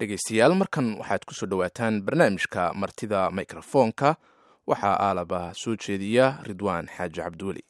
dhegaystayaal markan waxaad ku soo dhowaataan barnaamijka martida mikrofoonka waxaa aalaba soo jeediya ridwaan xaaji cabdiweli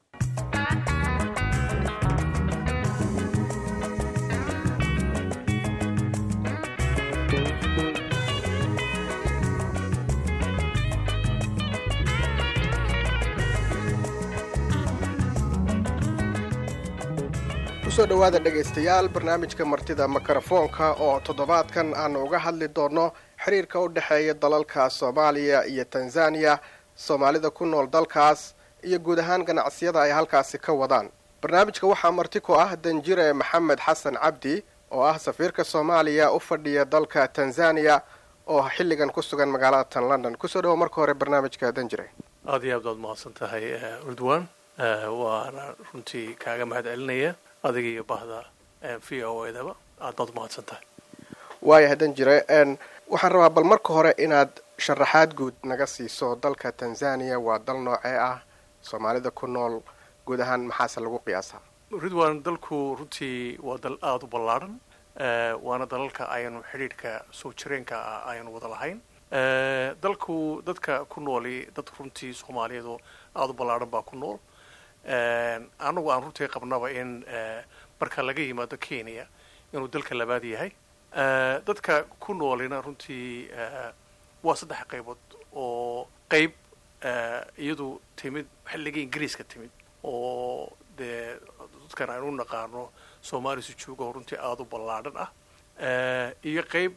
ku soo dhowaada dhegaystayaal barnaamijka martida mikrofoonka oo toddobaadkan aanu uga hadli doonno xiriirka u dhexeeya dalalka soomaaliya iyo tanzaniya soomaalida ku nool dalkaas iyo guud ahaan ganacsiyada ay halkaasi ka wadaan. Barnaamijka waxaa marti ku ah danjire maxamed xasan cabdi oo ah safiirka soomaaliya u fadhiya dalka tanzaniya oo xilligan ku sugan magaalada tan london ku soo dhawo marka hore barnaamijka danjire. Aada iyo aad baad mahadsan tahay ridwan waana runtii kaaga mahad celinaya adiga iyo bahda v o edaba aad baad umahadsan tahay waayahay danjire waxaan rabaa bal marka hore inaad sharaxaad guud naga siiso dalka tanzaniya waa dal noocee ah? Soomaalida ku nool guud ahaan maxaase lagu qiyaasaa ridwan dalku runtii waa dal aada u ballaadhan waana dalalka aynu xidhiidhka soo jireenka ah aynu wada lahayn. Dalku dadka ku nooli dad runtii soomaaliyeedoo aada u ballaadhan baa ku nool anagu aan runtii qabnaba in marka laga yimaado kenya inuu dalka labaad yahay. Dadka ku noolina runtii waa saddex qaybood oo qayb iyadu timid xilligii ingiriiska timid oo dee dadkan aynu naqaano soomaalisu jooga oo runtii aada u ballaadhan ah. Iyo qayb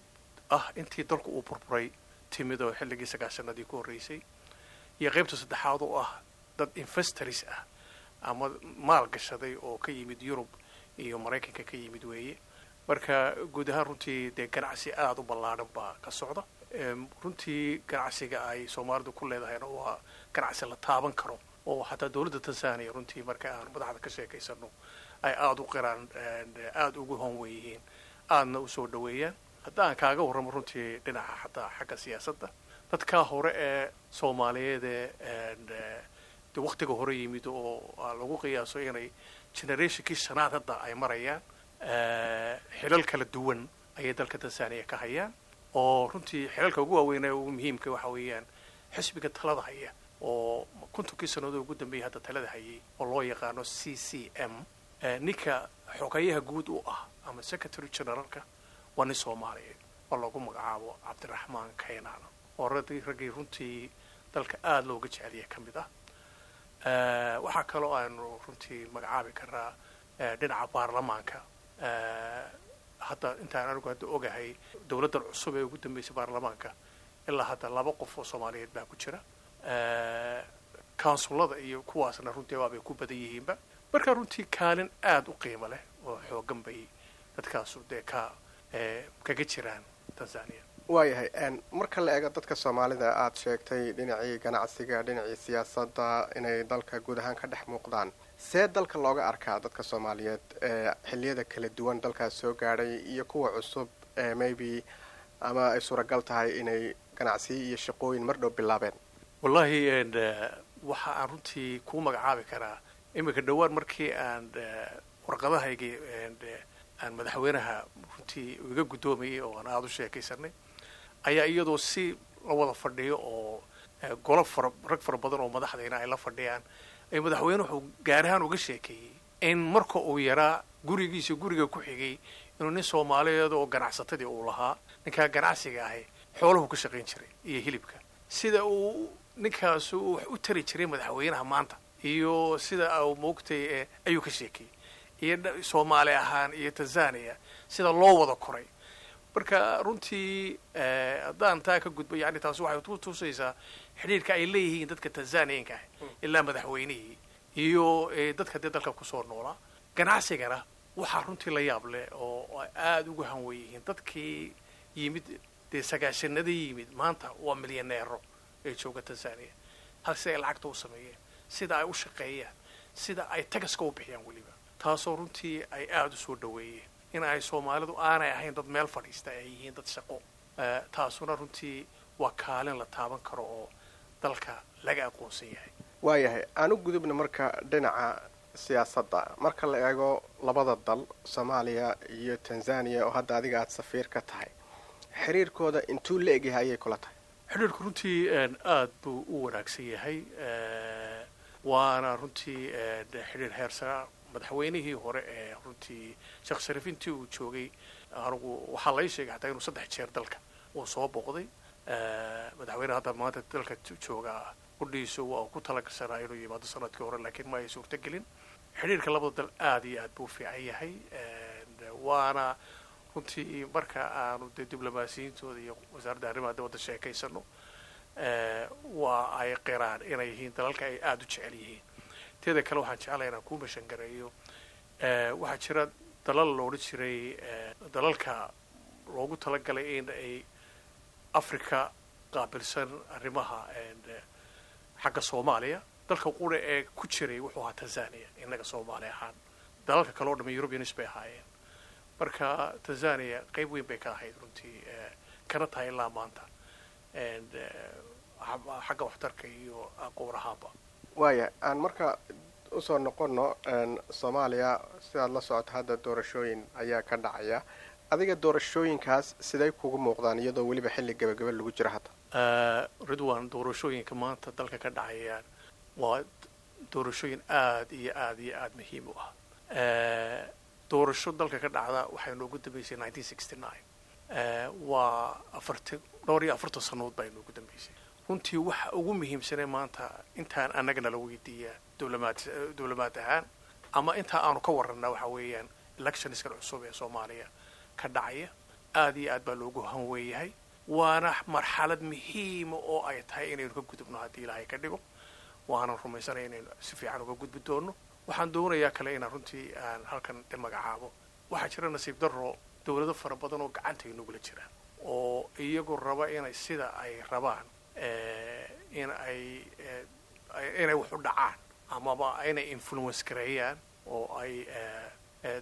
ah intii dalku uu burburay timid oo xilligii sagaashanadii ku horreysay. Iyo qaybta saddexaad oo ah dad investors ah ama maal gashaday oo ka yimid yurub iyo maraykanka ka yimid weeye. Marka guud ahaan runtii dee ganacsi aada u ballaadhan baa ka socda. Runtii ganacsiga ay soomaalidu ku leedahayna waa ganacsi la taaban karo oo xataa dowladda tanzania runtii marka aan madaxda ka sheekaysano ay aada u qiraan aada ugu honwen yihiin aadna u soo dhaweeyaan haddaan kaaga warramo runtii dhinaca xataa xagga siyaasadda dadkaa hore ee soomaaliyeed ee de hore yimid oo lagu qiyaaso inay generationkii shanaad hadda ay marayaan xilal kala duwan ayay dalka tanzania ka hayaan oo runtii xilalka ugu waaweynaya ugu muhiimka waxa weeyaan xisbiga talada haya oo kontonkii sannadood ugu dambeeyay hadda talada hayay oo loo yaqaano c c m ninka xogayaha guud u ah ama secretary generalka waa nin soomaaliyeed oo lagu magacaabo cabdiraxmaan kaynaan oo raggii runtii dalka aada looga jeceliya ka mid ah waxaa kaloo aanu runtii magacaabi karaa dhinaca baarlamaanka. Hadda intaan anigu hadda ogahay dowladdan cusub ee ugu dambeysay baarlamaanka ilaa hadda laba qof oo soomaaliyeed baa ku jira. Counsulada iyo kuwaasna runtii waabay ku badan yihiinba. Marka runtii kaalin aada u qiimo leh oo xoogan bay dadkaasu dee ka kaga jiraan tanzania waayahay marka la eego dadka soomaalida aada sheegtay dhinacii ganacsiga dhinacii siyaasadda inay dalka guud ahaan ka dhex muuqdaan. See dalka looga arkaa dadka soomaaliyeed ee xilliyada kala duwan dalkaas soo gaadhay iyo kuwa cusub ee maybe ama ay suuragal tahay inay ganacsiyo iyo shaqooyin mar dhow bilaabeen. Wallahi waxa aan runtii kuu magacaabi karaa iminka dhowaan markii aan warqadahaygii aan madaxweynaha runtii iga guddoomayay oo aan aada u sheekaysanay ayaa iyadoo si la wada fadhiyo oo golo fara rag fara badan oo madaxdayna ay la fadhiyaan ay madaxweyne wuxuu gaar ahaan uga sheekeeyey in marka uu yaraa gurigiisa guriga ku xigay inuu nin soomaaliyeed oo ganacsatadii uu lahaa ninkaa ganacsiga ahi xoolahu ka shaqayn jiray iyo hilibka. Sida uu ninkaasu wax u tari jiray madaxweynaha maanta iyo sida u moogtay ayuu ka sheekeeyey. Iyo soomaali ahaan iyo tanzania sida loo wada koray marka runtii haddaan taa ka gudbo yani taas waxay ku tusaysaa xidhiirka ay leeyihiin dadka tanzaniyanka ah ilaa madaxweynihii iyo dadka dee dalka ku soo noolaa ganacsigana waxaa runtii la yaab leh oo aada ugu hanwen yihiin dadkii yimid dee sagaashanada yimid maanta waa milyaneero ee jooga tanzania halse ay lacagta u sameeyeen sida ay u shaqeeyaan sida ay tagaska u bixiyaan weliba taasoo runtii ay aada u soo dhaweeyeen in ay soomaalidu aanay ahayn dad meel fadhiista ay yihiin dad shaqo. Taasuna runtii waa kaalin la taaban karo oo dalka laga aqoonsan yahay. Waayahay aan u gudubna marka dhinaca siyaasadda. Marka la eego labada dal soomaaliya iyo tanzania oo hadda adiga aada safiir ka tahay xiriirkooda intuu la egyahay ayay kula tahay? Xidhiirku runtii aada buu u wanaagsan yahay waana runtii xidhiir heersaa madaxweynihii hore ee runtii sheekh shariif intii uu joogay anigu waxaa lay sheegay xataa inuu saddex jeer dalka uu soo booqday madaxweyne hadda maanta dalka joogaa qudhiisu waa ku talagashanaa inuu yimaado sannadkii hore laakiin ma ay suurtagelin xidhiirka labada dal aada iyo aad buu fiican yahay waana runtii marka aanu dee diblomaasiyiintooda iyo wasaaradda arrimaha dibadda sheekaysano waa ay qiraan inay yihiin dalalka ay aada u jecel yihiin teeda kale waxaan jeclaya inaan kuu mashangareeyo waxaa jira dalal la odhan jiray dalalka loogu talagalay in ay africa qaabilsan arrimaha xagga soomaaliya. Dalka qura ee ku jiray wuxuu ahaa tanzania innaga soomaali ahaan. Dalalka kale o dham europeans bay ahaayeen. Marka tanzania qayb weyn bay ka ahayd runtii kana tahay ilaa maanta. Xagga waxtarka iyo aqoon ahaanba waaya aan marka u soo noqono soomaaliya sidaad la socoto hadda doorashooyin ayaa ka dhacaya. Adiga doorashooyinkaas siday kugu muuqdaan iyadoo weliba xilli gabagaba lagu jiro hadda? Ridwan doorashooyinka maanta dalka ka dhacayaan waa doorashooyin aada iyo aada iyo aada muhiim u ah. Doorasho dalka ka dhacda waxay noogu dambeysay nine. Waa afartan dhowr iyo afartan sannadood baa inoogu dambeysay runtii waxa ugu muhiimsanee maanta intaan annagana la weydiiyaa dowlamaad ahaan ama intaa aanu ka warranaa waxa weeyaan electionskan cusub ee soomaaliya ka dhacaya aada iyo aad baa loogu hanweeyahay waana marxalad muhiima oo ay tahay inaynu ka gudubno haddii ilaahay ka dhigo. Waanan rumaysanaya inaynu si fiican uga gudbi doono waxaan doonayaa kale inaan runtii aan halkan de magacaabo. Waxaa jira nasiib darro dowlado fara badan oo gacanta inagula jiraan oo iyagu raba inay sida ay rabaan in ay inay wax u dhacaan amaba inay influence gareeyaan oo ay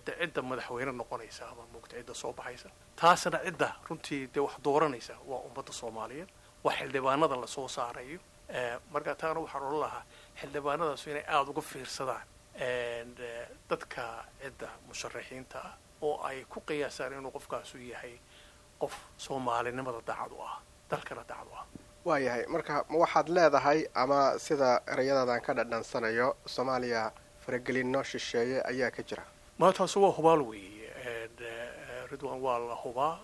de cidda madaxweyne noqonaysa ama mugta cidda soo baxaysa. Taasna cidda runtii dee wax dooranaysa waa ummadda soomaaliyeed. Waa xildhibaanada la soo saarayo. Marka taana waxaan odhan lahaa xildhibaanadaasu inay aada uga fiirsadaan dadka cidda musharaxiinta ah oo ay ku qiyaasaan inuu qofkaasu yahay qof soomaalinimada daacad u ah dalkana daacad u ah waayahay. Marka ma waxaad leedahay ama sida ereyadaadan ka dhadhansanayo soomaaliya faragelinno shisheeye ayaa ka jira. Ma taasu waa hubaal weeye. Ridwan waa la hubaa.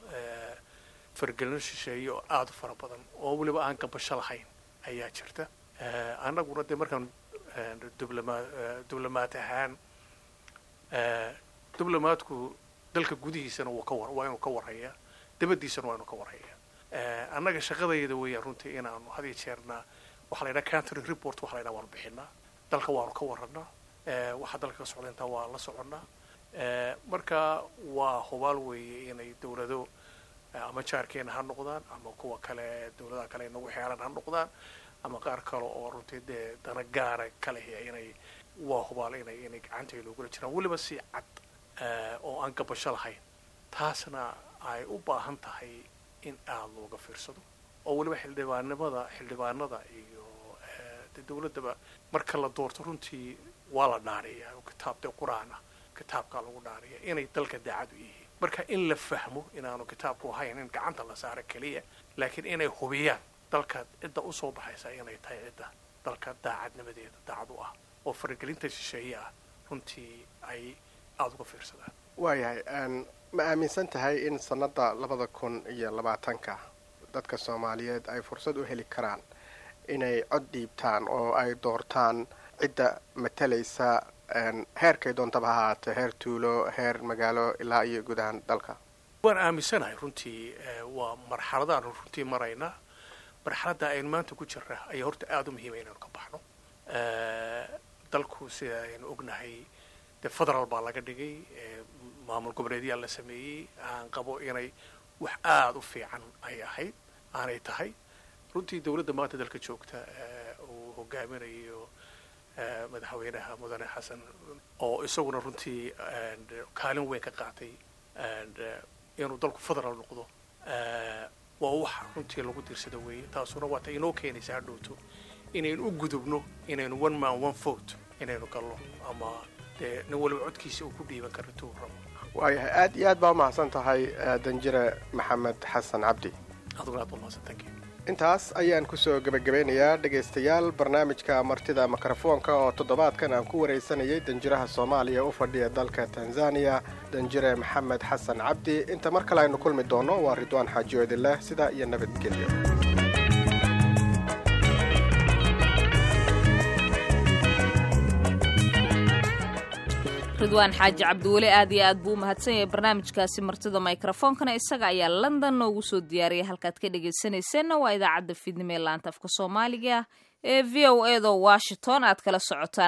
Faragelino shisheeye oo aada u fara badan oo weliba aan gabasho lahayn ayaa jirta. Annaguna dee markaan diblomaad ahaan diblomaadku dalka gudihiisana wuu ka war waa inuu ka warhayaa dabadiisana waa inuu ka warhayaa annaga shaqadayada weeyaan runtii inaanu had iyo jeernaa waxaa la yidhaha country report waxa la yidhaha waanu bixinaa. Dalka waanu ka warranaa. Waxaa dalka ka socda intaa waa la soconnaa. Marka waa hubaal weeye inay dowlado ama jaarkeena ha noqdaan ama kuwa kale dowladaha kale inagu xeeran ha noqdaan ama qaar kale oo runtii dee dana gaara kalehiya inay waa hubaal inay inay gacantay loogula jiraan. Weliba si cad oo aan gabasho lahayn. Taasna ay u baahan tahay in aada looga fiirsado oo weliba xildhibaannimada xildhibaanada iyo de dowladdaba marka la doorto runtii waa la dhaariyaa oo kitaab dee qur'aan kitaabkaa lagu dhaariya inay dalka daacad u yihiin. Marka in la fahmo inaanu kitaabku ahayn in gacanta la saaro keliya laakiin inay hubiyaan dalka cidda u soo baxaysa inay tahay cidda dalka daacadnimadeeda daacad u ah oo faragelinta shisheeye ah runtii ay aada uga fiirsadaan waayahay ma aaminsan tahay in sanadda labada kun iyo labaatanka dadka soomaaliyeed ay fursad u heli karaan inay cod dhiibtaan oo ay doortaan cidda matalaysa heerkay doontaba ha ahaatee heer tuulo heer magaalo ilaa iyo guud ahaan dalka. Waan aaminsanahay runtii waa marxaladaan runtii maraynaa marxaladda aynu maanta ku jirna ayaa horta aada u muhiima inaynu ka baxno. Dalku sida aynu ognahay dee federal baa laga dhigay maamul goboleedyaa la sameeyey aan qabo inay wax aada u fiican ay ahayd aanay tahay. Runtii dowladda maanta dalka joogta uu hogaaminayo madaxweynaha mudane xasan oo isaguna runtii kaalin weyn ka qaatay inuu dalku federal noqdo waa wax runtii lagu diirsado weeye. Taasuna waata inoo keenaysa hadhowto inaynu u gudubno inaynu one man one vote inaynu galno ama dee nin waliba codkiisa uu ku dhiiban karo tuu rabo waayahay aad iyo aad baa umahadsan tahay danjire maxamed xasan cabdi. Intaas ayaan ku soo gebagabeynayaa dhegaystayaal barnaamijka martida mikrofoonka oo toddobaadkan aan ku waraysanayay danjiraha soomaaliya u fadhiya dalka tanzaniya danjire maxamed xasan cabdi. Inta mar kale aynu kulmi doono waa ridwaan xaajiyo idinleh sidaa iyo nabadgelyo ridwaan xaaji cabdiweli aad iyo aad buu u mahadsan yahay barnaamijkaasi martida mikrofoonkana isaga ayaa london noogu soo diyaariyay halkaad ka dhegaysanayseena waa idaacadda fiidnimo ee laanta afka soomaaliga ee v o edo washington. Aad kala socotaan